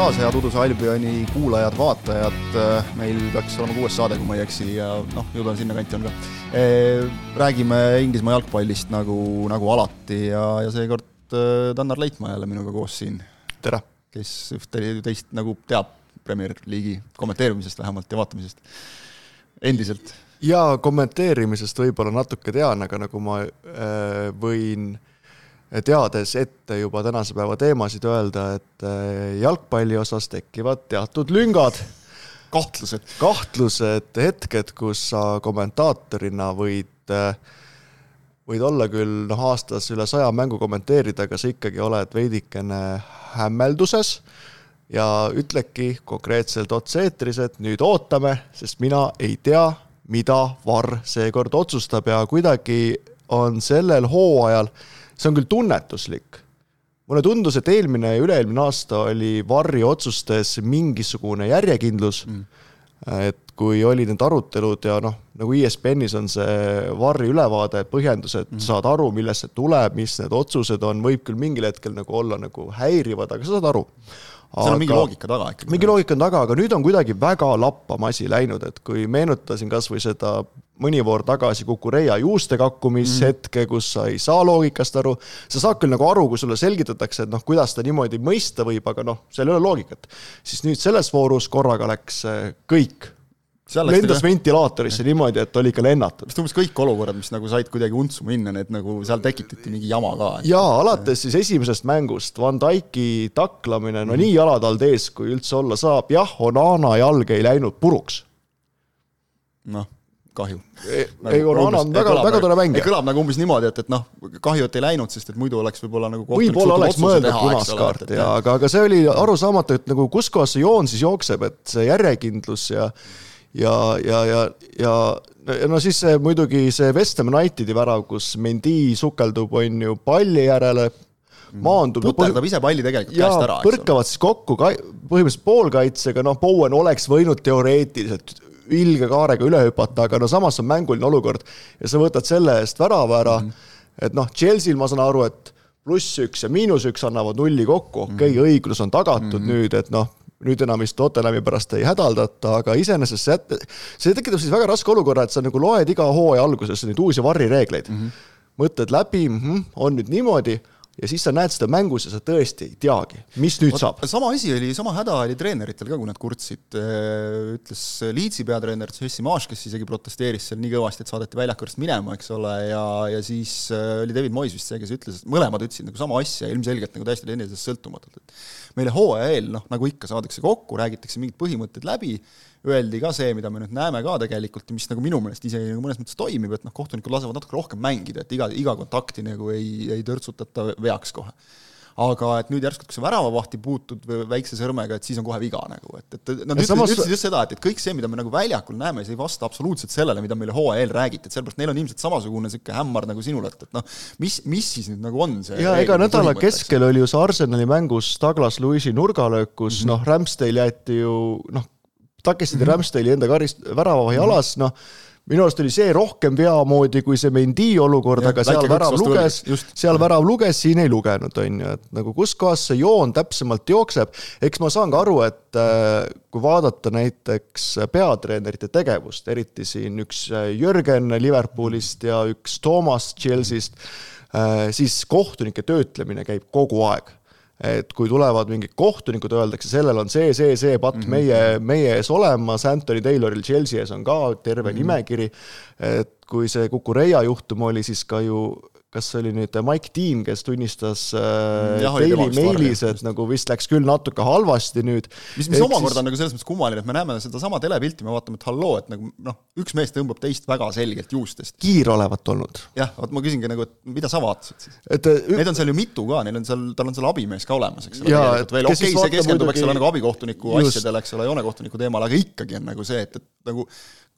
taas, head Uduse Albioni kuulajad-vaatajad, meil peaks olema kuues saade, kui ma ei eksi ja noh, ju ta sinnakanti on ka. räägime Inglismaa jalgpallist nagu, nagu alati ja, ja seekord Tannar Leitmaa jälle minuga koos siin. tere! kes ühte teist nagu teab Premier League'i kommenteerimisest vähemalt ja vaatamisest, endiselt. jaa, kommenteerimisest võib-olla natuke tean, aga nagu ma äh, võin teades ette juba tänase päeva teemasid öelda, et äh, jalgpalli osas tekivad teatud lüngad. kahtlused. kahtlused, hetked, kus sa kommentaatorina võid äh, võid olla küll noh, aastas üle saja mängu kommenteerida, aga sa ikkagi oled veidikene hämmelduses ja ütledki konkreetselt otse-eetris, et nüüd ootame, sest mina ei tea, mida Varr seekord otsustab ja kuidagi on sellel hooajal, see on küll tunnetuslik, mulle tundus, et eelmine ja üle-eelmine aasta oli Varri otsustes mingisugune järjekindlus mm., et kui oli need arutelud ja noh, nagu ESPN-is on see Varri ülevaade, põhjendused mm., saad aru, millest see tuleb, mis need otsused on, võib küll mingil hetkel nagu olla nagu häirivad, aga sa saad aru seal on mingi loogika taga ikkagi. mingi loogika on taga, aga nüüd on kuidagi väga lappama asi läinud, et kui meenutasin kas või seda mõni voor tagasi Kukureia juuste kakkumishetke mm., kus sa ei saa loogikast aru, sa saad küll nagu aru, kui sulle selgitatakse, et noh, kuidas ta niimoodi mõista võib, aga noh, seal ei ole loogikat. siis nüüd selles voorus korraga läks kõik lendas ventilaatorisse niimoodi, et oli ikka lennatud. vist umbes kõik olukorrad, mis nagu said kuidagi untsu minna, need nagu seal tekitati mingi jama ka. jaa, alates siis esimesest mängust, Van Dyke'i taklamine, no mm. nii jalad all ees, kui üldse olla saab, jah, Onana jalg ei läinud puruks. noh kahju. ei, nagu Onana on väga, väga tore mängija. kõlab nagu umbes niimoodi, et, et noh, kahju, et ei läinud, sest et muidu oleks võib-olla nagu võib-olla oleks mõeldud punast kaarti ja aga, aga see oli arusaamatu, et nagu kus kohas see joon siis jookseb, et see järjekindlus ja ja, ja, ja, ja no siis see muidugi see West Ham Unitedi värav, kus Mendi sukeldub, on ju, palli järele, maandub. puterdab ise palli tegelikult ja, käest ära. põrkavad siis kokku ka, põhimõtteliselt poolkaitsega, noh, Bowen oleks võinud teoreetiliselt ilge kaarega üle hüpata, aga no samas on mänguline olukord ja sa võtad selle eest värava ära mm, -hmm. et noh, Chelsea'l ma saan aru, et pluss üks ja miinus üks annavad nulli kokku, okei okay, mm, -hmm. õiglus on tagatud mm -hmm. nüüd, et noh, nüüd enam vist Tottenhami pärast ei hädaldata, aga iseenesest see, see tekitab siis väga raske olukorra, et sa nagu loed iga hooaja alguses neid uusi varrireegleid mm. -hmm. mõtled läbi mm, -hmm, on nüüd niimoodi ja siis sa näed seda mängus ja sa tõesti ei teagi, mis nüüd Oot, saab. sama asi oli, sama häda oli treeneritel ka, kui nad kurtsid, äh, ütles Leedsi peatreener Jesse Marsh, kes isegi protesteeris seal nii kõvasti, et saadeti väljaku juurest minema, eks ole, ja, ja siis äh, oli David Moyes vist see, kes ütles, et mõlemad ütlesid nagu sama asja, ilmselgelt nagu täiesti teineteisest sõltumatult, et meile hooaja eel, noh, nagu ikka, saadakse kokku, räägitakse mingid põhimõtted läbi, öeldi ka see, mida me nüüd näeme ka tegelikult ja mis nagu minu meelest isegi nagu mõnes mõttes toimib, et noh, kohtunikud lasevad natuke rohkem mängida, et iga, iga kontakti nagu ei, ei törtsutata veaks kohe aga et nüüd järsku, kui sa väravavahti puutud väikse sõrmega, et siis on kohe viga nagu, et, et nad ütlesid, samas... ütlesid just seda, et, et kõik see, mida me nagu väljakul näeme, see ei vasta absoluutselt sellele, mida meile hooaja eel räägiti, et sellepärast neil on ilmselt samasugune niisugune hämmar nagu sinul, et, et noh, mis, mis siis nüüd nagu on see jaa, ega nädala keskel oli ju see Arsenali mängus Douglas Lewis'i nurgalöök, kus mm -hmm. noh, Ramsdale jäeti ju noh, takistati mm -hmm. Ramsdale'i enda karist-, väravavahi mm -hmm. alas, noh, minu arust oli see rohkem veamoodi kui see Mendi olukord, aga seal värav luges, seal värav luges, siin ei lugenud, on ju, et nagu kus kohas see joon täpsemalt jookseb. eks ma saan ka aru, et äh, kui vaadata näiteks peatreenerite tegevust, eriti siin üks äh, Jürgen Liverpoolist ja üks Toomas Chelsea'st, äh, siis kohtunike töötlemine käib kogu aeg et kui tulevad mingid kohtunikud, öeldakse, sellel on see, see, see patt mm -hmm. meie, meie ees olemas, Anthony Tayloril Chelsea ees on ka terve mm -hmm. nimekiri, et kui see Kukureia juhtum oli, siis ka ju kas see oli nüüd Mike Dean, kes tunnistas äh, Jah, Daily Mailis, et nagu vist läks küll natuke halvasti nüüd. mis, mis omakorda siis... on nagu selles mõttes kummaline, et me näeme sedasama telepilti, me vaatame, et halloo, et nagu noh, üks mees tõmbab teist väga selgelt juustest. kiir olevat olnud. jah, vot ma küsingi nagu, et mida sa vaatasid siis? et äh, Neid on seal ju mitu ka, neil on seal, tal on seal abimees ka olemas, eks ole, okei okay,, see keskendub, eks ole, nagu abikohtuniku just. asjadele, eks ole, joonekohtuniku teemale, aga ikkagi on nagu see, et, et nagu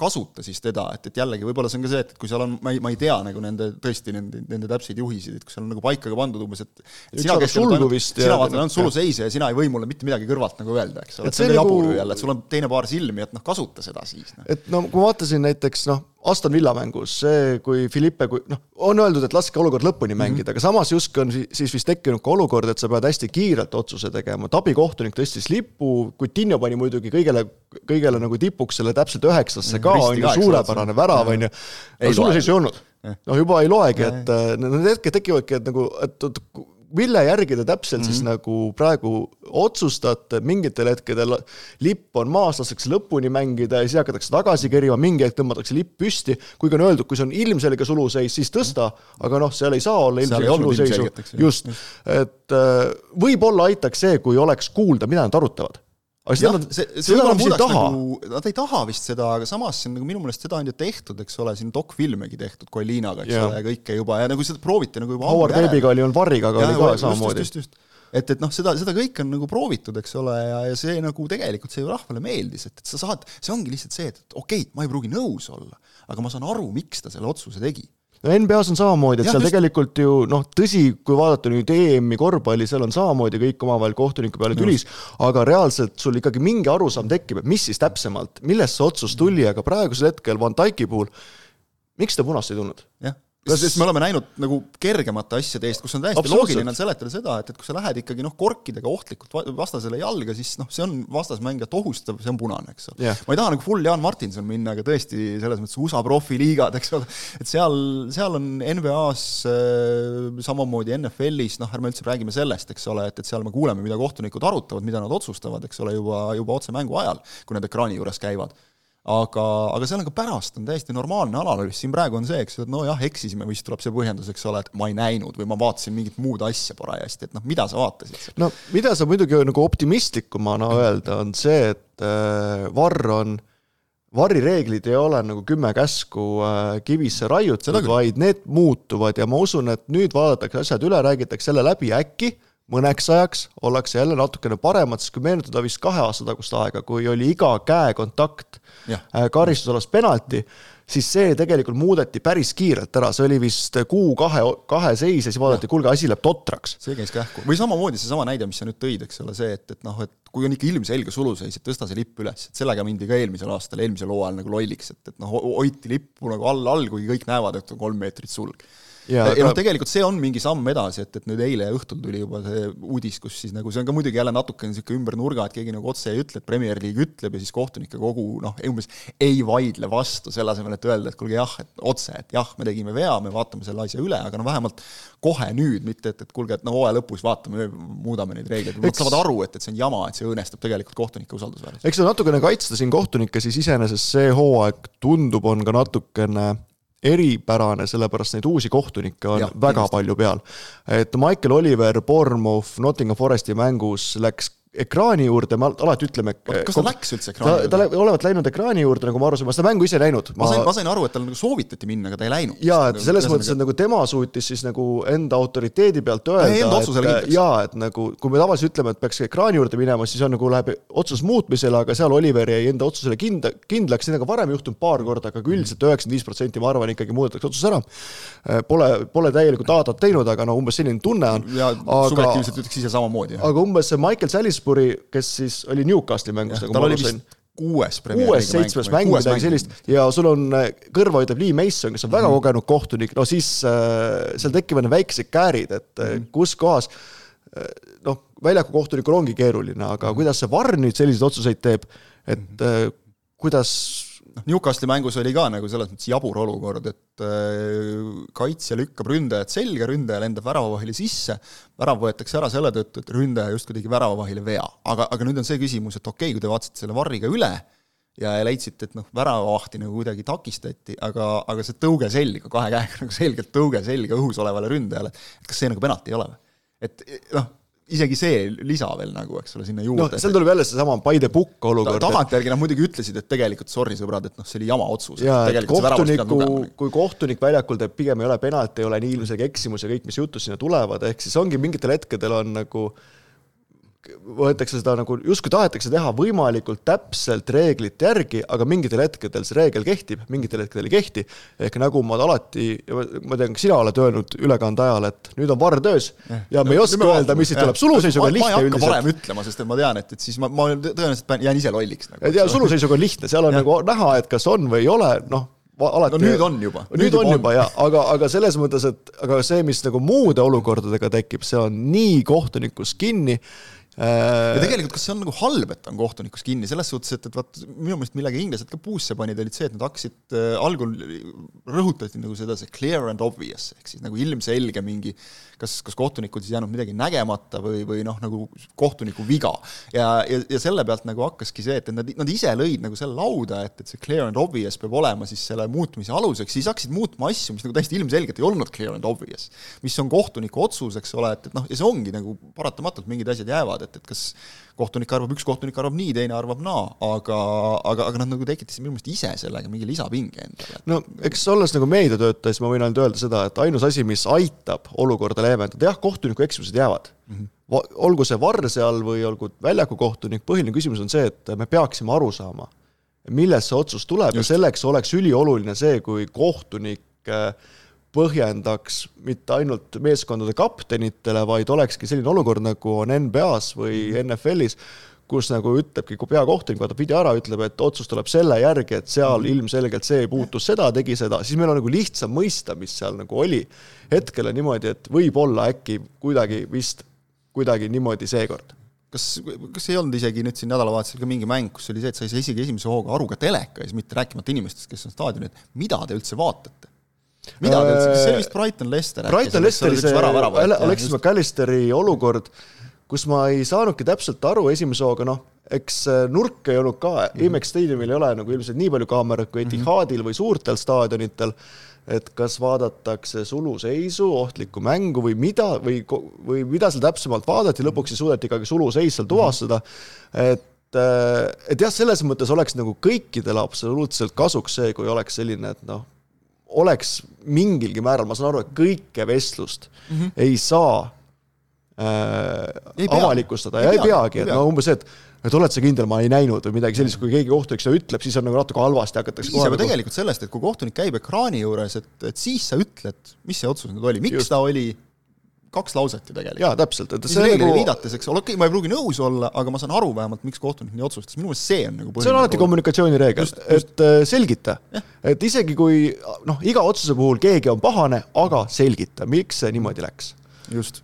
kasuta siis teda, et, et jällegi võib-olla see on ka see, et, et kui seal on, ma ei, ma ei tea nagu nende, tõesti nende, nende anda täpseid juhiseid, et kui seal on nagu paika ka pandud umbes, et et sina sulgu ainult, sina vaatad ainult suluseise ja sina ei või mulle mitte midagi kõrvalt nagu öelda, eks ole, Et see on nagu- jabur ju jälle, et sul on teine paar silmi, et noh, kasuta seda siis, noh. et no kui ma vaatasin näiteks noh, Aston Villa mängus, see, kui Philippe, kui noh, on öeldud, et laske olukord lõpuni mängida mm, -hmm. aga samas justkui on si- siis vist tekkinud ka olukord, et sa pead hästi kiirelt otsuse tegema, et abikohtunik tõstis lipu, Coutinho pani muidugi kõigele, kõigele nagu tipuks selle täpselt üheksasse ka, risti on ju, ka, suurepärane värav, on ju, Ei aga siis ei olnud. Noh, juba ei loegi, et äh, need hetked tekivadki, et nagu, et, et mille järgi te täpselt mm -hmm. siis nagu praegu otsustate, mingitel hetkedel lipp on maas, lastakse lõpuni mängida ja siis hakatakse tagasi kerima, mingi hetk tõmmatakse lipp püsti, kuigi on öeldud, kui see on ilmselge suluseis, siis tõsta, aga noh, seal ei saa olla ilmselge suluseisu ilmselget, eks ju., just, et äh, võib-olla aitaks see, kui oleks kuulda, mida nad arutavad. Aga seda nad, seda nad vist ei taha nagu, nad ei taha vist seda, aga samas see on nagu minu meelest seda on ju tehtud, eks ole, siin dokfilmegi tehtud Colinaga, eks Jaa. ole, ja kõike juba ja nagu seda prooviti nagu juba Howard Webbiga oli olnud Varriga, aga oli ka samamoodi. et, et noh, seda, seda kõike on nagu proovitud, eks ole, ja, ja see nagu tegelikult see rahvale meeldis, et, et sa saad, see ongi lihtsalt see, et, et okei okay,, ma ei pruugi nõus olla, aga ma saan aru, miks ta selle otsuse tegi no NBA-s on samamoodi, et Jah, seal just. tegelikult ju noh, tõsi, kui vaadata nüüd EM-i korvpalli, seal on samamoodi kõik omavahel kohtuniku peale tülis, aga reaalselt sul ikkagi mingi arusaam tekib, et mis siis täpsemalt, millest see otsus tuli, aga praegusel hetkel Van Dyke'i puhul, miks ta punast ei tulnud? jah, sest me oleme näinud nagu kergemate asjade eest, kus on täiesti loogiline seletada seda, et, et kui sa lähed ikkagi noh, korkidega ohtlikult va- vastasele jalga, siis noh, see on vastasmängijat ohustav, see on punane, eks ole. Jah. ma ei taha nagu full Jaan Martinson minna, aga tõesti selles mõttes USA profiliigad, eks ole, et seal, seal on NBA-s äh, samamoodi NFL-is, noh, ärme üldse räägime sellest, eks ole, et, et seal me kuuleme, mida kohtunikud arutavad, mida nad otsustavad, eks ole, juba, juba otse mängu ajal, kui nad ekraani juures käivad aga, aga seal on ka pärast on täiesti normaalne analüüs, siin praegu on see, eks ju, et nojah, eksisime või siis tuleb see põhjendus, eks ole, et ma ei näinud või ma vaatasin mingit muud asja parajasti, et noh, mida sa vaatasid no mida saab muidugi nagu optimistlikumana öelda, on see, et äh, Varr on, Varri reeglid ei ole nagu kümme käsku äh, kivisse raiutud, vaid need muutuvad ja ma usun, et nüüd vaadatakse asjad üle, räägitakse jälle läbi, äkki mõneks ajaks ollakse jälle natukene paremad, sest kui meenutada vist kahe aasta tagust aega, kui oli iga käekontakt äh, karistusalas penalti, siis see tegelikult muudeti päris kiirelt ära, see oli vist kuu-kahe, kahe seis ja siis vaadati, kuulge, asi läheb totraks. see käis kähku. või samamoodi seesama näide, mis sa nüüd tõid, eks ole, see, et, et noh, et kui on ikka ilmselge suluseis, et tõsta see lipp üles, et sellega mindi ka eelmisel aastal, eelmisel hooajal nagu lolliks, et, et noh, hoiti lippu nagu all, all, kuigi kõik näevad, et on kolm meetrit sulg Ja ja, noh, tegelikult see on mingi samm edasi, et, et nüüd eile õhtul tuli juba see uudis, kus siis nagu see on ka muidugi jälle natukene niisugune ümber nurga, et keegi nagu otse ei ütle, et Premier League ütleb ja siis kohtunike kogu noh, umbes ei vaidle vastu, selle asemel, et öelda, et kuulge jah, et otse, et jah, me tegime vea, me vaatame selle asja üle, aga no vähemalt kohe nüüd, mitte et, et kuulge, et no hooaja lõpus vaatame, muudame neid reegleid, nad saavad aru, et, et see on jama, et see õõnestab tegelikult kohtunike usaldusväärsust. eks see natukene kaitsta siin kohtunikke, siis iseenesest see hooaeg tundub, on ka natukene eripärane, sellepärast neid uusi kohtunikke on ja, väga kindlasti. palju peal. et Michael Oliver Bournemouth Nottingham Foresti mängus läks ekraani juurde, me al- alati ütleme. kas ta läks üldse ta, ekraani ta juurde? lä- olevat läinud ekraani juurde, nagu ma aru sain, ma seda mängu ise ei näinud. ma sain, ma sain aru, et tal nagu soovitati minna, aga ta ei läinud. jaa, et selles mõttes, et nagu tema suutis siis nagu enda autoriteedi pealt öelda, et jaa, et nagu kui me tavaliselt ütleme, et peaks ekraani juurde minema, siis on nagu läheb otsus muutmisele, aga seal Oliver jäi enda otsusele kinda, kindlaks, nii nagu varem juhtunud paar korda, aga ka üldiselt üheksakümmend viis protsenti ma arvan ikkagi muudetakse otsus ära. Pole, pole täielikult daatat teinud, aga no umbes selline tunne on. ja aga, subjektiivselt ütleks ise samamoodi. aga umbes see Michael Salisbury, kes siis oli Newcastli mängus, nagu ma aru sain. kuues Premier kuues, League'i seitsmes mäng, midagi sellist. Ja sul on äh, kõrva ütleb Lee Mason, kes on väga kogenud kohtunik, no siis äh, seal tekivad väiksed käärid, et äh, kus kohas äh, noh, väljaku kohtunikul ongi keeruline, aga kuidas see Varr nüüd selliseid otsuseid teeb, et äh, kuidas noh, Newcastli mängus oli ka nagu selles mõttes jabur olukord, et äh, kaitsja lükkab ründajat selga, ründaja lendab väravavahile sisse, värav võetakse ära selle tõttu, et ründaja justkui tegi väravavahile vea. aga, aga nüüd on see küsimus, et okei okay,, kui te vaatasite selle varriga üle ja leidsite, et noh, väravavahti nagu kuidagi takistati, aga, aga see tõuge selga, kahe käega nagu selgelt tõuge selga õhus olevale ründajale, et kas see nagu penalti ei ole või? et noh, isegi see lisa veel nagu, eks ole, sinna noh juurde, seal tuleb jälle seesama by the book Ta- olukord, tagantjärgi nad muidugi ütlesid, et tegelikult sorry sõbrad, et noh, see oli jama otsus. kohtuniku nagu-, kui kohtunik väljakul teeb, pigem ei ole penalt, ei ole nii ilmselge eksimus ja kõik, mis jutud sinna tulevad, ehk siis ongi mingitel hetkedel on nagu võetakse seda nagu, justkui tahetakse teha võimalikult täpselt reeglite järgi, aga mingitel hetkedel see reegel kehtib, mingitel hetkedel ei kehti. ehk nagu ma alati, ma tean, ka sina oled öelnud ülekande ajal, et nüüd on varr töös ja me ei oska no, öelda, mis siit tuleb, suluseisuga on lihtne üldiselt. varem ütlema, sest et ma tean, et, et siis ma, ma tõenäoliselt jään ise lolliks nagu,. ja suluseisuga on lihtne, seal on ja. nagu näha, et kas on või ei ole, noh alati. no nüüd on juba. nüüd, nüüd on juba jah, aga, aga selles mõttes, et aga see, mis nagu muude olukordadega tekib, see on nii kohtunikus kinni ja tegelikult, kas see on nagu halb, et on kohtunikus kinni, selles suhtes, et, et vaat minu meelest millega inglased ka puusse panid, olid see, et nad hakkasid äh,, algul rõhutati nagu seda, see clear and obvious, ehk siis nagu ilmselge mingi kas, kas kohtunikul siis jäänud midagi nägemata või, või noh, nagu kohtuniku viga. ja, ja, ja selle pealt nagu hakkaski see, et, et nad, nad ise lõid nagu selle lauda, et, et see clear and obvious peab olema siis selle muutmise aluseks, siis hakkasid muutma asju, mis nagu täiesti ilmselgelt ei olnud clear and obvious. mis on kohtuniku otsus, eks ole, et, et noh, ja see ongi nagu paratamatult mingid asjad jäävad, et, et kas kohtunik arvab, üks kohtunik arvab nii, teine arvab naa, aga, aga, aga nad nagu tekitasid minu meelest ise sellega mingi lisapinge endale. no eks olles nagu meediatöötaja, siis ma võin ainult öelda seda, et ainus asi, mis aitab olukorda leevendada, jah, kohtuniku eksimused jäävad mm. -hmm. olgu see varr seal või olgu väljaku kohtunik, põhiline küsimus on see, et me peaksime aru saama, millest see otsus tuleb Just. ja selleks oleks ülioluline see, kui kohtunik äh, põhjendaks mitte ainult meeskondade kaptenitele, vaid olekski selline olukord, nagu on NBA-s või mhm. NFL-is, kus nagu ütlebki, kui peakohtunik vaatab video ära, ütleb, et otsus tuleb selle järgi, et seal -hmm. ilmselgelt see puutus seda, tegi seda, siis meil on nagu lihtsam mõista, mis seal nagu oli. hetkel on niimoodi, et võib-olla äkki kuidagi vist kuidagi niimoodi seekord kas, kas ei olnud isegi nüüd siin nädalavahetusel ka mingi mäng, kus oli see, et sa ei saa isegi esimese hooga aru ka telekas, mitte rääkimata inimestest, kes on staadionil, et mida te üldse vaatate? Mida ta üldse, kas see oli vist Brighton Lester? Brighton Lesteri see Alexis McAllisteri olukord, kus ma ei saanudki täpselt aru esimese hooga, noh, eks nurk ei olnud ka mm, -hmm. Amex Stadiumil ei ole nagu ilmselt nii palju kaameraid kui mhm. Etihadil mm -hmm. või suurtel staadionitel, et kas vaadatakse suluseisu, ohtlikku mängu või mida, või, või mida seal täpsemalt vaadati, lõpuks siis suudeti ikkagi suluseis seal tuvastada, et et jah, selles mõttes oleks nagu kõikidele absoluutselt kasuks see, kui oleks selline, et noh, oleks mingilgi määral, ma saan aru, et kõike vestlust mm -hmm. ei saa äh, ei avalikustada ja ei, ei peagi, et no umbes see, et et oled sa kindel, ma ei näinud või midagi sellist, kui keegi kohtunik seda ütleb, siis on nagu natuke halvasti, hakatakse piisab ju tegelikult sellest, et kui kohtunik käib ekraani juures, et, et siis sa ütled, mis see otsus nüüd oli, miks Just. ta oli, kaks lauset ju tegelikult. jaa, täpselt, et see nagu... viidates, eks ole, okei okay,, ma ei pruugi nõus olla, aga ma saan aru vähemalt, miks kohtunik nii otsustas, minu meelest see on nagu see on alati kommunikatsioonireegel, et äh, selgita. et isegi kui noh, iga otsuse puhul keegi on pahane, aga selgita, miks see niimoodi läks. just.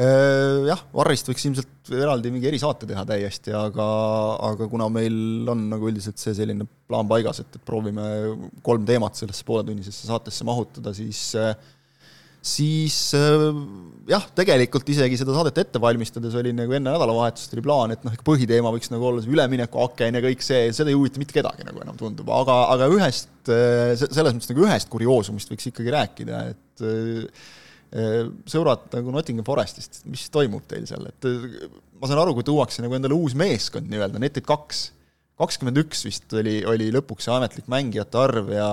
Äh, jah, Varrist võiks ilmselt eraldi mingi erisaate teha täiesti, aga, aga kuna meil on nagu üldiselt see selline plaan paigas, et, et proovime kolm teemat sellesse pooletunnisesse saatesse mahutada, siis äh, siis äh, jah, tegelikult isegi seda saadet ette valmistades oli nagu enne nädalavahetust oli plaan, et noh, põhiteema võiks nagu olla see üleminekuaken ja kõik see, seda ei huvita mitte kedagi nagu enam tundub, aga, aga ühest, äh, selles mõttes nagu ühest kurioosumist võiks ikkagi rääkida, et äh, sõbrad nagu Nottingham Forestist, mis toimub teil seal, et ma saan aru, kui tuuakse nagu endale uus meeskond nii-öelda, Netit kaks kakskümmend üks vist oli, oli lõpuks see ametlik mängijate arv ja,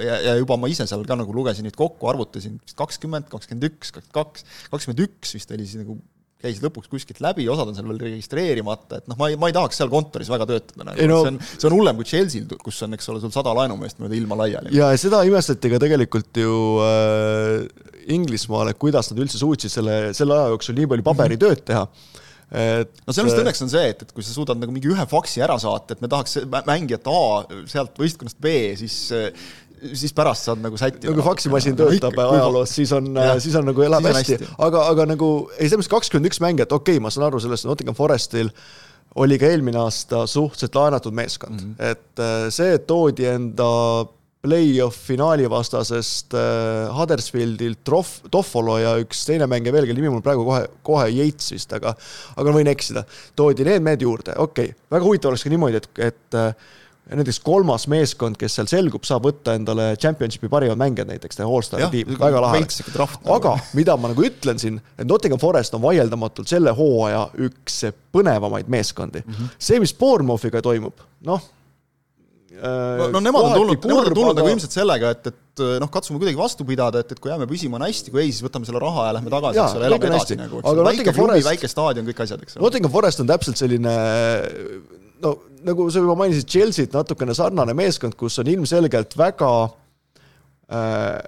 ja, ja juba ma ise seal ka nagu lugesin neid kokku, arvutasin kakskümmend, kakskümmend üks, kakskümmend kaks, kakskümmend üks vist oli siis nagu käis lõpuks kuskilt läbi, osad on seal veel registreerimata, et noh, ma ei, ma ei tahaks seal kontoris väga töötada nagu., no, see on, see on hullem kui Chelsea'l, kus on, eks ole, sul sada laenumeest mööda ilma laiali. ja seda imestati ka tegelikult ju äh, Inglismaal, et kuidas nad üldse suutsid selle, selle aja jooksul nii palju paberitööd teha mm. -hmm et no sellest äh, õnneks on see, et, et kui sa suudad nagu mingi ühe faksi ära saata, et me tahaks mängijat A sealt võistkonnast B, siis siis pärast saad nagu sättida. no kui faksimasin töötab no, ajaloos, siis on, siis on nagu elab hästi, hästi., aga, aga nagu ei, selles mõttes kakskümmend üks mängijat, okei okay,, ma saan aru sellest, Nottingham Forestil oli ka eelmine aasta suhteliselt laenatud meeskond mm, -hmm. et äh, see, et toodi enda play-off finaali vastasest äh, Huddersfieldilt Trof-, Toffolo ja üks teine mängija veel, kelle nimi mul praegu kohe, kohe Yates vist, aga aga võin eksida. toodi need mehed juurde, okei okay., väga huvitav oleks ka niimoodi, et, et äh, näiteks kolmas meeskond, kes seal selgub, saab võtta endale championship'i parimad mängijad näiteks, allstari tiim, väga lahe. aga mida ma nagu ütlen siin, et Nottingham Forest on vaieldamatult selle hooaja üks põnevamaid meeskondi mm. -hmm. see, mis Bournemouthiga toimub, noh no, no nemad on tulnud, nemad on tulnud aga... nagu ilmselt sellega, et, et noh, katsume kuidagi vastu pidada, et, et kui jääme püsima, on hästi, kui ei, siis võtame selle raha ja lähme tagasi, eks ole, elame edasi nagu, eks ole, väike klubi, väike staadion, kõik asjad, eks ole. Nottingham Forest on täpselt selline no nagu sa juba mainisid, Chelsea't natukene sarnane meeskond, kus on ilmselgelt väga äh,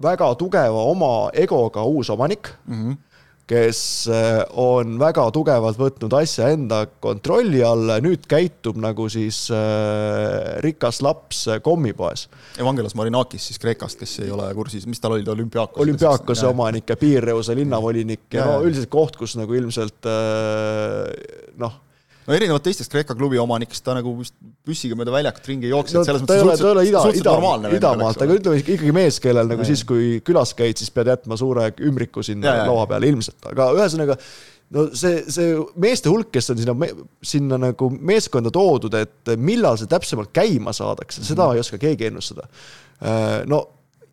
väga tugeva oma egoga uus omanik. Mm, -hmm kes äh, on väga tugevalt võtnud asja enda kontrolli alla ja nüüd käitub nagu siis äh, rikas laps äh, kommipoes. Evangelos Marinakis siis Kreekast, kes ei ole kursis, mis tal oli, ta olümpiaakos? olümpiaakose omanik ja Piirreuse linnavolinik ja, ja no üldiselt koht, kus nagu ilmselt noh no erinevalt teistest Kreeka klubi omanikest ta nagu vist püssiga mööda väljakut ringi ei jookse no,, selles mõttes suhteliselt, ei ole ida, ida, idamaalt, aga ütleme ikkagi mees, kellel nagu ja, siis, kui külas käid, siis pead jätma suure ümbriku sinna ja, laua peale ilmselt, aga ühesõnaga no see, see meeste hulk, kes on sinna, sinna nagu meeskonda toodud, et millal see täpsemalt käima saadakse, seda mm -hmm. ei oska keegi ennustada. Äh, no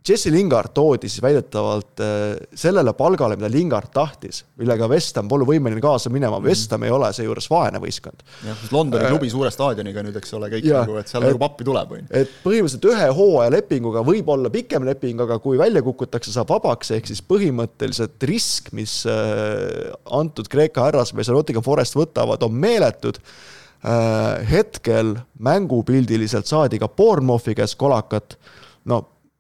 Jesse Lingard toodi siis väidetavalt äh, sellele palgale, mida Lingard tahtis, millega West Ham pole võimeline kaasa minema, West Ham ei ole seejuures vaene võistkond. jah, sest Londoni äh, klubi suure staadioniga nüüd, eks ole, kõik ja, nagu, et seal et, nagu pappi tuleb, on ju. et põhimõtteliselt ühe hooaja lepinguga võib olla pikem leping, aga kui välja kukutakse, saab vabaks, ehk siis põhimõtteliselt risk, mis äh, antud Kreeka härrasmees ja Nottingham Forest võtavad, on meeletud hetkel mängupildiliselt saadi ka Bournemothi käest kolakat, no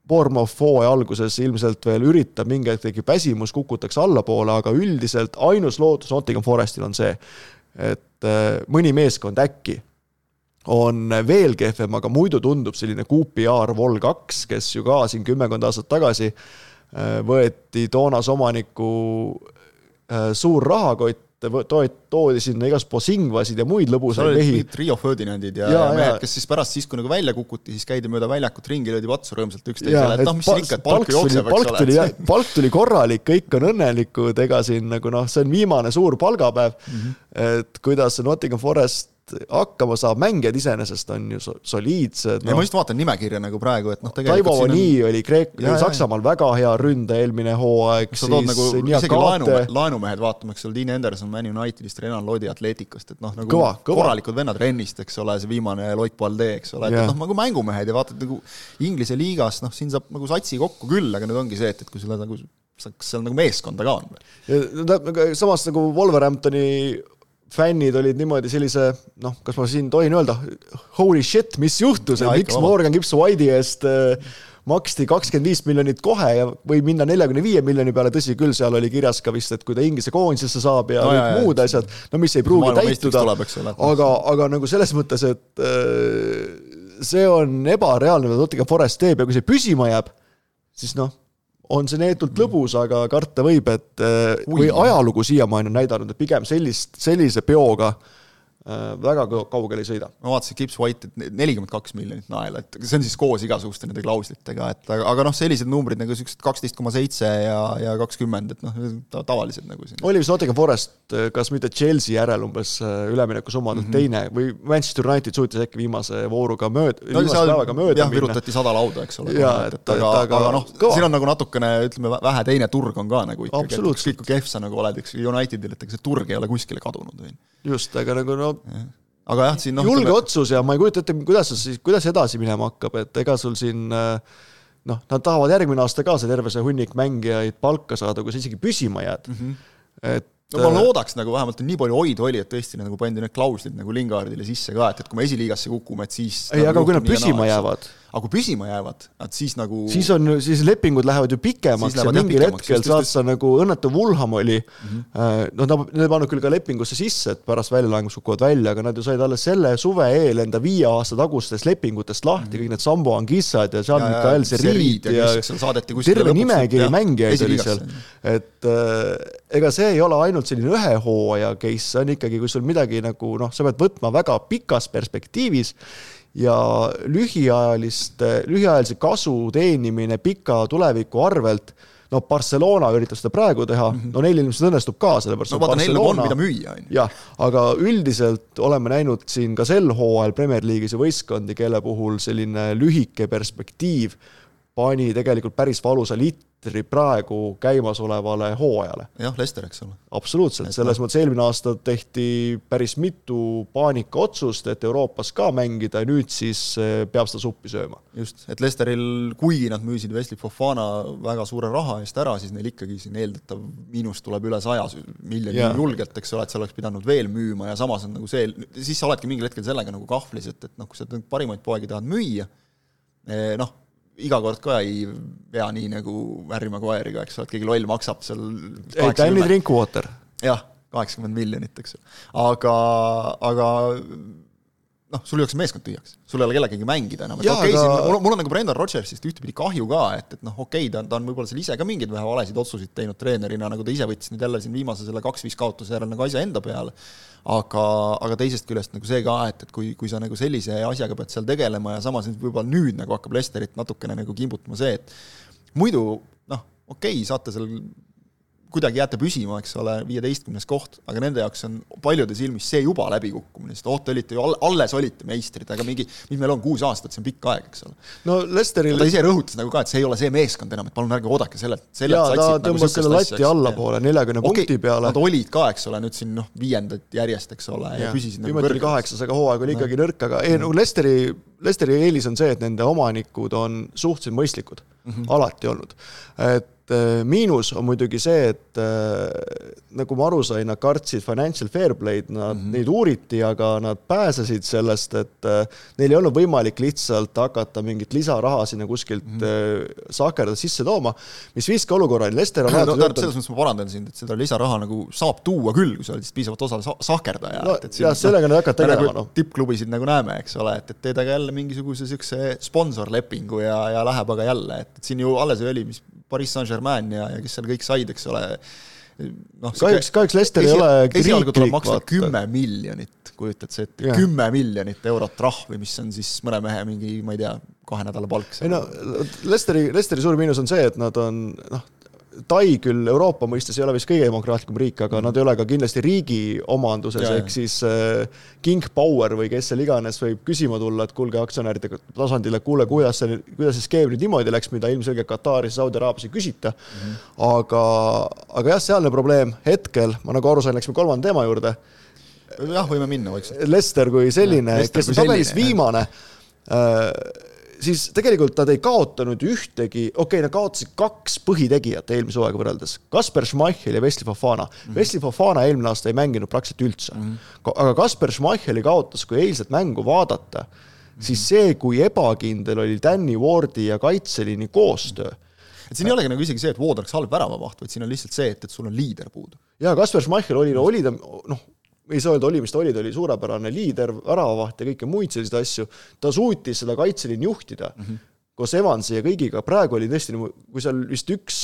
Bournemouth hooaja alguses ilmselt veel üritab mingi hetk tekib väsimus, kukutakse allapoole, aga üldiselt ainus lootus Nottingham Forestil on see, et äh, mõni meeskond äkki on veel kehvem, aga muidu tundub selline QPR Vol kaks, kes ju ka siin kümmekond aastat tagasi äh, võeti toonase omaniku äh, suur rahakott toodi sinna igasugused Posingvasid ja muid lõbusaid mehi. Rio Ferdinandid ja, ja, ja mehed, kes siis pärast siis, kui nagu välja kukuti, siis käidi mööda väljakut ringi, löödi patsu rõõmsalt üksteisele, et noh, mis siin ikka, et palk jookseb, eks ole. palk tuli korralik, kõik on õnnelikud, ega siin nagu noh, see on viimane suur palgapäev mm, -hmm. et kuidas Nottingham Forest hakkama saab, mängijad iseenesest on ju soliidsed no.. ja ma just vaatan nimekirja nagu praegu, et noh, tegelikult Taivo Oni on... oli Kreek-, Saksamaal väga hea ründaja eelmine hooaeg, siis nagu, isegi laenu, laenumehed vaatame, eks ole, Dean Henderson Man Unitedist, Renan Lodi Atleticust, et noh, nagu kõva, kõva. korralikud vennad Rennist, eks ole, see viimane Loik Balde, eks ole, et noh, nagu mängumehed ja vaatad nagu Inglise liigas, noh, siin saab nagu satsi kokku küll, aga nüüd ongi see, et, et kui sul nagu kas seal nagu meeskonda ka on või? samas nagu Wolverhamptoni fännid olid niimoodi sellise noh, kas ma siin tohin öelda, holy shit, mis juhtus, et miks Morgan Gibbs White'i eest äh, maksti kakskümmend viis miljonit kohe ja võib minna neljakümne viie miljoni peale, tõsi küll, seal oli kirjas ka vist, et kui ta Inglise koondisesse saab ja no, kõik jah, muud asjad, no mis ei pruugi täituda, aga, aga nagu selles mõttes, et äh, see on ebareaalne, mida Nottingham Forest teeb ja kui see püsima jääb, siis noh on see neetult lõbus, aga karta võib, et äh, kui ajalugu siiamaani on näidanud, et pigem sellist, sellise peoga Äh, väga kaugele ei sõida. ma vaatasin Gibbs White, et nelikümmend kaks miljonit naela, et see on siis koos igasuguste nende klauslitega, et aga, aga noh, sellised numbrid nagu niisugused kaksteist koma seitse ja, ja kakskümmend, et noh, tavalised nagu siin. oli vist Nottingham Forest, kas mitte Chelsea järel umbes äh, üleminekusummalt mm -hmm. teine või Manchester United suutis äkki viimase vooruga mööda no,, viimase päevaga mööda jah, virutati sada lauda, eks ole. et, et aga, aga, aga noh, siin on nagu natukene, ütleme, vähe teine turg on ka nagu ikkagi, et ükskõik kui kehv sa nagu oled, eks Unitedil, et ega see turg ei ole kuskile kadunud või just, aga nagu no aga jah, siin noh julge tule... otsus ja ma ei kujuta ette, kuidas see siis, kuidas edasi minema hakkab, et ega sul siin äh, noh, nad tahavad järgmine aasta ka see terve see hunnik mängijaid palka saada, kui sa isegi püsima jääd mm. -hmm. et no ma äh, loodaks nagu vähemalt, nii palju hoidu oli, et tõesti nagu pandi need klauslid nagu Lingardile sisse ka, et, et kui me esiliigasse kukume, et siis ei, aga kui nad püsima jäävad aga kui püsima jäävad, et siis nagu siis on, siis lepingud lähevad ju pikemaks ja mingil hetkel saad sa nagu, õnnetu Vulham oli mm, -hmm. noh, nad ei pannud küll ka lepingusse sisse, et pärast väljalangus kukuvad välja, aga nad ju said alles selle suve eel enda viie aasta tagustest lepingutest lahti mm, -hmm. kõik need Sambo Angissad ja Jean-Michel Seriid ja, ja, ja terve nimekiri mängijaid oli seal, et äh, ega see ei ole ainult selline ühe hooaja case, see on ikkagi, kui sul midagi nagu noh, sa pead võtma väga pikas perspektiivis ja lühiajalist, lühiajalise kasu teenimine pika tuleviku arvelt, no Barcelona üritab seda praegu teha -hmm. no neil ilmselt õnnestub ka, sellepärast no vaata, neil on, mida müüa, on ju. jah, aga üldiselt oleme näinud siin ka sel hooajal Premier League'is ju võistkondi, kelle puhul selline lühike perspektiiv pani tegelikult päris valusa litri praegu käimasolevale hooajale. jah, Lester, eks ole. absoluutselt, selles mõttes eelmine aasta tehti päris mitu paanikaotsust, et Euroopas ka mängida ja nüüd siis eh, peab seda suppi sööma. just, et Lesteril, kuigi nad müüsid Wesley Fofana väga suure raha eest ära, siis neil ikkagi siin eeldatav miinus tuleb üle saja miljoni yeah. julgelt, eks ole, et sa oleks pidanud veel müüma ja samas on nagu see, siis sa oledki mingil hetkel sellega nagu kahvlis, et, et noh, kui sa parimaid poegi tahad müüa, eh, noh, iga kord ka ei pea nii nagu Harry Maguire'iga, eks ole, et keegi loll maksab seal ei, ta on nii drinkwater. jah, kaheksakümmend miljonit, eks ju. aga, aga noh, sul jookseb meeskond tühjaks, sul ei ole kellegagi mängida enam, et okei okay, aga..., mul, mul on nagu Brendan Rodgersist ühtepidi kahju ka, et, et noh, okei okay,, ta, ta on võib-olla seal ise ka mingeid vähe valesid otsuseid teinud treenerina, nagu ta ise võttis nüüd jälle siin viimase selle kaks-viis kaotuse järel nagu asja enda peale, aga, aga teisest küljest nagu see ka, et, et kui, kui sa nagu sellise asjaga pead seal tegelema ja samas võib-olla nüüd nagu hakkab Lesterit natukene nagu kimbutama see, et muidu noh, okei okay,, saate seal kuidagi jääte püsima, eks ole, viieteistkümnes koht, aga nende jaoks on paljude silmis see juba läbikukkumine, sest oh, te olite ju alles olite meistrid, aga mingi, mis meil on, kuus aastat, see on pikk aeg, eks ole. no Lesteril ta ise rõhutas nagu ka, et see ei ole see meeskond enam, et palun ärge oodake sellelt, sellelt jaa, ta nagu tõmbas nagu selle lati allapoole, neljakümne okay, punkti peale. Nad olid ka, eks ole, nüüd siin noh, viiendad järjest, eks ole, ja, ja püsisid nagu kõrgel. kaheksas, aga hooaeg oli ikkagi no. nõrk, aga ei, nagu Lesteri, Lesteri eelis on see, et nende omanikud on suhteliselt mõistlikud mm, -hmm. alati olnud. et miinus on muidugi see, et äh, nagu ma aru sain, nad kartsid financial fair play'd, nad mm, -hmm. neid uuriti, aga nad pääsesid sellest, et äh, neil ei olnud võimalik lihtsalt hakata mingit lisaraha sinna kuskilt mm -hmm. sahkerda sisse tooma, mis viiski olukorrani, Lester on no, tähendab, selles mõttes ma parandan sind, et seda lisaraha nagu saab tuua küll, kui sa oled lihtsalt piisavalt osav sahkerdaja no,. jah, sellega nad hakkavad tegelema, noh. tippklubisid nagu näeme, eks ole, et, et teed aga jälle mingisuguse niisuguse sponsorlepingu ja, ja läheb aga jälle, et, et siin ju alles oli, mis Pariis Saint-Germain ja, ja kes seal kõik said, eks ole, noh kahjuks, kahjuks Lester ei ole esialgu tuleb maksta kümme miljonit, kujutad sa ette, kümme miljonit eurot trahvi, mis on siis mõne mehe mingi, ma ei tea, kahe nädala palk. ei no Lesteri, Lesteri suur miinus on see, et nad on noh, Tai küll Euroopa mõistes ei ole vist kõige demokraatlikum riik, aga nad ei ole ka kindlasti riigi omanduses, ehk siis äh, King Power või kes seal iganes võib küsima tulla, et kuulge, aktsionäride tasandil, et kuule, kuidas see, kuidas see skeem nüüd niimoodi läks, mida ilmselgelt Kataris Saudi Araabias ei küsita mm. -hmm. aga, aga jah, sealne probleem hetkel, ma nagu aru sain, läksime kolmanda teema juurde. jah, võime minna vaikselt. Lester kui selline, kes on tabelis viimane äh, siis tegelikult nad ei kaotanud ühtegi, okei okay,, nad kaotasid kaks põhitegijat eelmise hooaega võrreldes, Kasper Schmeichel ja Wesley Fofana mm. -hmm. Wesley Fofana eelmine aasta ei mänginud praktiliselt üldse mm. -hmm. aga Kasper Schmeicheli kaotas, kui eilset mängu vaadata mm, -hmm. siis see, kui ebakindel oli Danny Wardi ja kaitseliini koostöö et siin ei olegi nagu isegi see, et Wood oleks halb väravavaht, vaid siin on lihtsalt see, et, et sul on liider puudu. jaa, Kasper Schmeichel oli, oli ta noh, ei saa öelda, oli, mis ta oli, ta oli suurepärane liider, väravavaht ja kõike muid selliseid asju, ta suutis seda kaitseliini juhtida mm -hmm. koos Evansi ja kõigiga, praegu oli tõesti, kui seal vist üks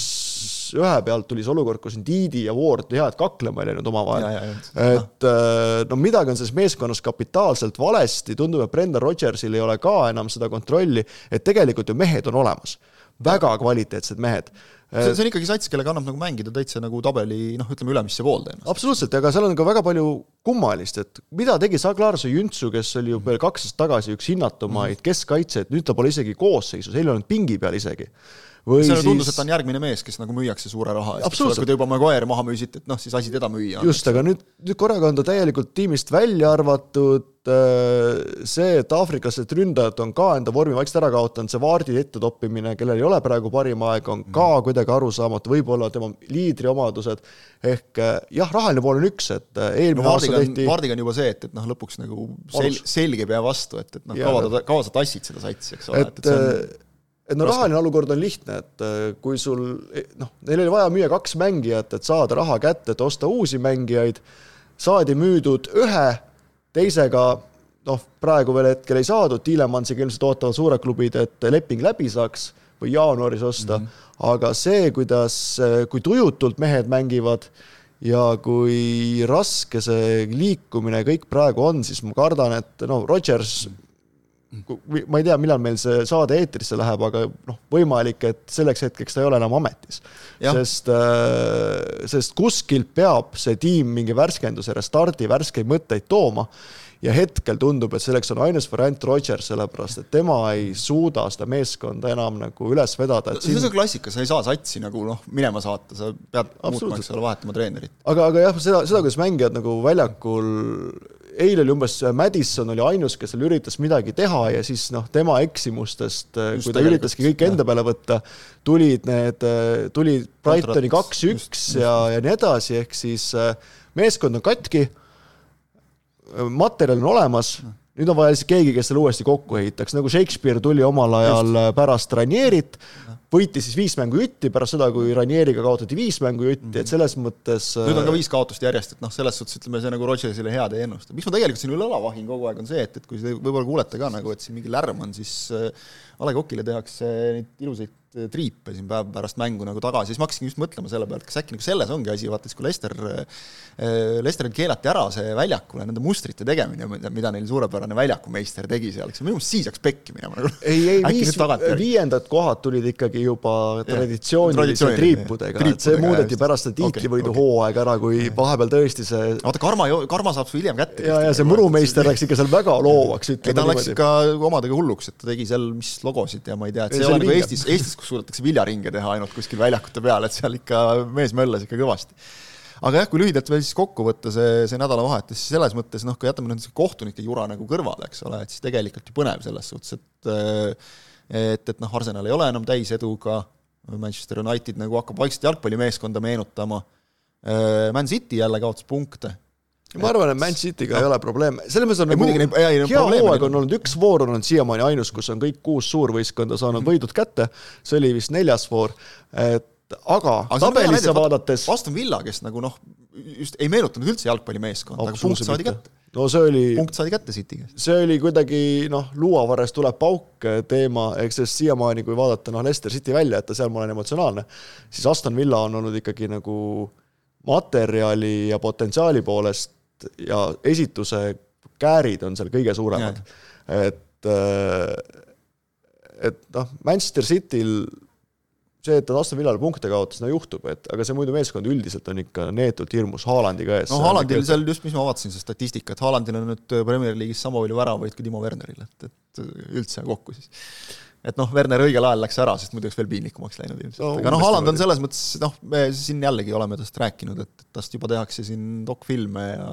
ühe pealt tuli see olukord, kus Didi ja Ward hea, et kaklema ei läinud omavahel. et äh, no midagi on selles meeskonnas kapitaalselt valesti, tundub, et Brendan Rodgersil ei ole ka enam seda kontrolli, et tegelikult ju mehed on olemas. Väga kvaliteetsed mehed. See, see on ikkagi sats, kellega annab nagu mängida täitsa nagu tabeli noh, ütleme ülemisse poolde absoluutselt, aga seal on ka väga palju kummalist, et mida tegi Saglarso Jüntsu, kes oli ju veel kaks aastat tagasi üks hinnatumaid mm. keskkaitsjaid, nüüd ta pole isegi koosseisus, eile olnud pingi peal isegi või siis... tundus, et ta on järgmine mees, kes nagu müüakse suure raha eest, kui te juba Maguire maha müüsite, et noh, siis asi teda müüa. just, aga nüüd, nüüd korraga on ta täielikult tiimist välja arvatud, äh, see, et aafriklased ründajad on ka enda vormi vaikselt ära kaotanud, see Vaardi ette toppimine, kellel ei ole praegu parim aeg, on ka mm. kuidagi arusaamatu, võib-olla tema liidriomadused, ehk äh, jah, rahaline pool on üks, et äh, eelmine no, aasta tehti Vaardiga on juba see, et, et noh, lõpuks nagu sel-, selge pea vastu, et, et noh, kaua ta, kaua sa tassid seda satsi, eks ole, et, et see on et no rahaline olukord on lihtne, et äh, kui sul noh, neil oli vaja müüa kaks mängijat, et saada raha kätte, et osta uusi mängijaid, saadi müüdud ühe, teisega noh, praegu veel hetkel ei saadud, Tiilemansiga ilmselt ootavad suured klubid, et leping läbi saaks või jaanuaris osta mm, -hmm. aga see, kuidas, kui tujutult mehed mängivad ja kui raske see liikumine kõik praegu on, siis ma kardan, et no Rodgers ma ei tea, millal meil see saade eetrisse läheb, aga noh, võimalik, et selleks hetkeks ta ei ole enam ametis. sest, äh, sest kuskilt peab see tiim mingi värskenduse, restardi, värskeid mõtteid tooma ja hetkel tundub, et selleks on ainus variant Rodgers, sellepärast et tema ei suuda seda meeskonda enam nagu üles vedada. see on klassika, sa ei saa satsi nagu noh, minema saata, sa pead muutma, eks ole, vahetama treenerit. aga, aga jah, seda, seda, kuidas mängijad nagu väljakul eile oli umbes Madison oli ainus, kes seal üritas midagi teha ja siis noh, tema eksimustest, kui ta üritaski kõike enda peale võtta, tulid need, tuli Brightoni kaks-üks ja, ja nii edasi, ehk siis äh, meeskond on katki, materjal on olemas, nüüd on vaja lihtsalt keegi, kes selle uuesti kokku ehitaks, nagu Shakespeare tuli omal ajal Just. pärast Ranierit võitis siis viis mängu jutti pärast seda, kui Ranieriga kaotati viis mängu jutti, et selles mõttes nüüd on ka äh, viis kaotust järjest, et noh, selles suhtes ütleme, see nagu Rodgersile head ei ennusta. miks ma tegelikult siin üle õla vahin kogu aeg, on see, et, et kui te võib-olla kuulete ka nagu, et siin mingi lärm on, siis äh, A Le Coqile tehakse neid ilusaid triipe siin päev pärast mängu nagu tagasi, siis ma hakkasingi just mõtlema selle pealt, kas äkki nagu selles ongi asi, vaata siis kui Lester, Lesteril keelati ära see väljakule nende mustrite tegemine, mida, neil suurepärane väljakumeister tegi seal, eks minu meelest siis hakkas pekki minema nagu. ei, ei, viis, viiendad kohad tulid ikkagi juba traditsiooniliste triipudega, et see muudeti pärast seda tiitlivõidu okay, hooaeg ära, kui vahepeal tõesti see vaata, Karma, Karma saab su hiljem kätte. ja, ja see murumeister läks ikka seal väga loovaks, ütleme ta läks ikka omadega hulluks, et ta tegi seal mis logosid ja ma ei tea, et see ei ole nagu Eestis, Eestis, kus suudetakse viljaringe teha ainult kuskil väljakute peal, et seal ikka mees möllas ikka kõvasti. Aga jah, kui lühidalt veel siis kokku võtta see, see nädalavahetus, siis selles mõttes noh, kui jätame nüüd kohtunike jura nagu kõrvale, eks ole, et siis tegelikult ju põnev selles suhtes, et et, et noh, Arsenal ei ole enam täiseduga, Manchester United nagu hakkab vaikselt jalgpallimeeskonda meenutama, Man City jälle kaotas punkte ma arvan, et Man City'ga ei ole probleeme, selles mõttes on nagu hea hooaeg on olnud, üks voor on olnud siiamaani ainus, kus on kõik kuus suurvõistkonda saanud mm -hmm. võidud kätte, see oli vist neljas voor, et aga, aga tabelisse vaadates Aston Villa, kes nagu noh, just ei meenutanud üldse jalgpallimeeskonda, aga punkt saadi kätte. No see oli punkt saadi kätte City käest. see oli kuidagi noh, luuavarres tuleb pauk teema, eks sellest siiamaani, kui vaadata noh, Leicester City välja, et ta seal ma olen emotsionaalne, siis Aston Villa on olnud ikkagi nagu materjali ja potentsiaali poolest ja esituse käärid on seal kõige suuremad. et, äh, et noh, Manchester Cityl see, et ta Aston Villale punkte kaotas, no juhtub, et aga see muidu meeskond üldiselt on ikka neetult hirmus Haalandiga ees. no Haalandil seal just, mis ma vaatasin, seda statistikat, Haalandil on nüüd Premier League'is sama palju väravaid kui Timo Werneril, et, et üldse kokku siis. Et noh, Werner õigel ajal läks ära, sest muidu oleks veel piinlikumaks läinud ilmselt no,, aga noh, Haaland on selles mõttes, noh, me siin jällegi oleme tast rääkinud, et tast juba tehakse siin dokfilme ja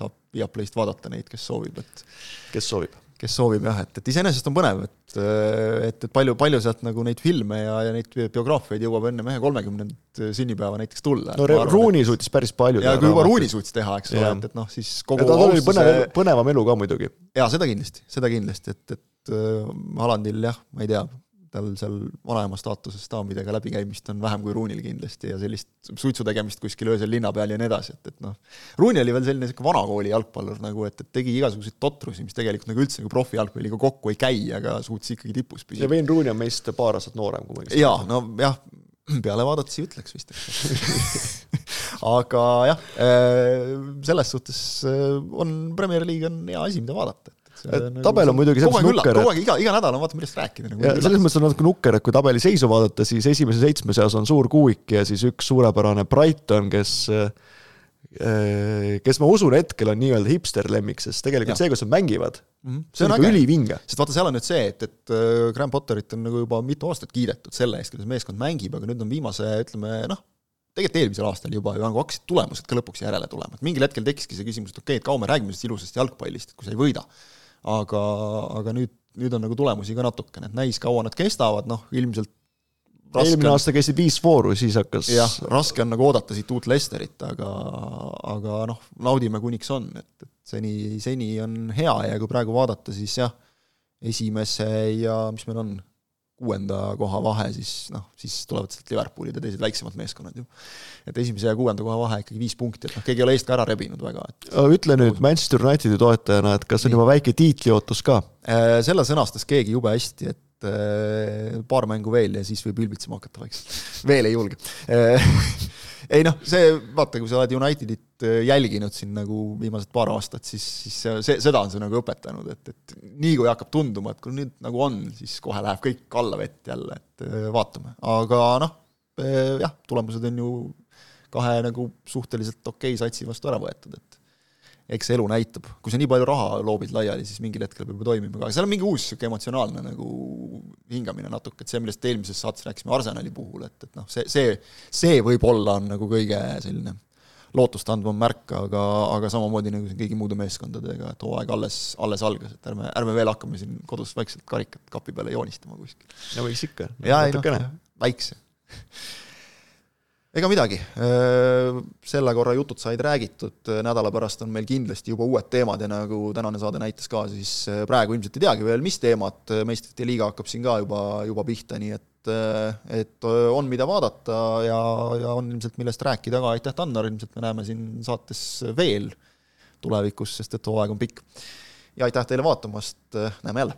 saab Viaplayst vaadata neid, kes soovib, et kes soovib kes soovib jah, et, et iseenesest on põnev, et, et, et palju, palju sealt nagu neid filme ja, ja neid biograafiaid jõuab enne mehe kolmekümnendat sünnipäeva näiteks tulla. no Ruuni suutis päris palju ja kui juba Ruuni suutis teha, eks ole, et, et noh, siis kogu tal oli põnev, põnevam elu ka muidugi. jaa, seda kindlasti, seda kindlasti, et, et äh, Alandil jah, ma ei tea, tal seal vanaema staatuses daamidega läbikäimist on vähem kui Ruunil kindlasti ja sellist suitsu tegemist kuskil öösel linna peal ja nii edasi, et, et noh, Ruuni oli veel selline niisugune vanakooli jalgpallur nagu, et, et tegi igasuguseid totrusi, mis tegelikult nagu üldse nagu profijalgpalliga kokku ei käi, aga suutis ikkagi tipus püsida. ja Wayne Rooney on meist paar aastat noorem, kui ma õigesti jaa, no jah, peale vaadates ei ütleks vist aga jah, äh, selles suhtes äh, on Premier League on hea asi, mida vaadata. et tabel on muidugi selles mõttes nukker, et kogu aeg, iga, iga nädal on vaata, millest rääkida nagu. selles mõttes on natuke nukker, et kui tabeli seisu vaadata, siis esimese seitsme seas on suur kuuik ja siis üks suurepärane Brighton, kes kes ma usun hetkel on nii-öelda hipster lemmik, sest tegelikult ja. see, kus nad mängivad mm, -hmm. see, see on, on ülivinge. sest vaata, seal on nüüd see, et, et äh, Graham Potterit on nagu juba mitu aastat kiidetud selle eest, kuidas meeskond mängib, aga nüüd on viimase, ütleme noh, tegelikult eelmisel aastal juba ju nagu hakkasid tulemused ka lõpuks järele tulema, et mingil hetkel tekkiski see küsimus, et okei okay,, et kaua me räägime sellest ilusast jalgpallist, kui sa ei võida aga, aga nüüd, nüüd on nagu tulemusi ka natukene, et näis, kaua nad kestavad, noh ilmselt eelmine aasta käisid viis vooru, siis hakkas jah, raske on nagu oodata siit uut Lesterit, aga, aga noh, naudime kuniks on, et, et seni, seni on hea ja kui praegu vaadata, siis jah, esimese ja mis meil on, kuuenda koha vahe, siis noh, siis tulevad sealt Liverpoolid ja teised väiksemad meeskonnad ju. et esimese ja kuuenda koha vahe ikkagi viis punkti, et noh, keegi ei ole eest ka ära rebinud väga, et ütle nüüd Manchester Unitedi toetajana, et kas on juba väike tiitliootust ka? Äh, selle sõnastas keegi jube hästi, et äh, paar mängu veel ja siis võib ülbitsema hakata vaikselt. veel ei julge äh, ei noh, see, vaata, kui sa oled Unitedit äh, jälginud siin nagu viimased paar aastat, siis, siis see, seda on see nagu õpetanud, et, et nii kui hakkab tunduma, et kui nüüd nagu on, siis kohe läheb kõik alla vett jälle, et äh, vaatame, aga noh, äh, jah, tulemused on ju kahe nagu suhteliselt okei satsi vastu ära võetud, et eks elu näitab, kui sa nii palju raha loobid laiali, siis mingil hetkel peab juba toimima ka, aga seal on mingi uus niisugune emotsionaalne nagu hingamine natuke, et see, millest eelmises saates rääkisime Arsenali puhul, et, et noh, see, see, see võib-olla on nagu kõige selline lootustandvam märk, aga, aga samamoodi nagu siin kõigi muude meeskondadega, et hooaeg alles, alles algas, et ärme, ärme veel hakkame siin kodus vaikselt karikat kapi peale joonistama kuskil. no võiks ikka. jaa, ei noh, väikse ega midagi, selle korra jutud said räägitud, nädala pärast on meil kindlasti juba uued teemad ja nagu tänane saade näitas ka, siis praegu ilmselt ei teagi veel, mis teemad, meistrite liiga hakkab siin ka juba, juba pihta, nii et et on, mida vaadata ja, ja on ilmselt, millest rääkida ka, aitäh, Tannar, ilmselt me näeme siin saates veel tulevikus, sest et hooaeg on pikk. ja aitäh teile vaatamast, näeme jälle!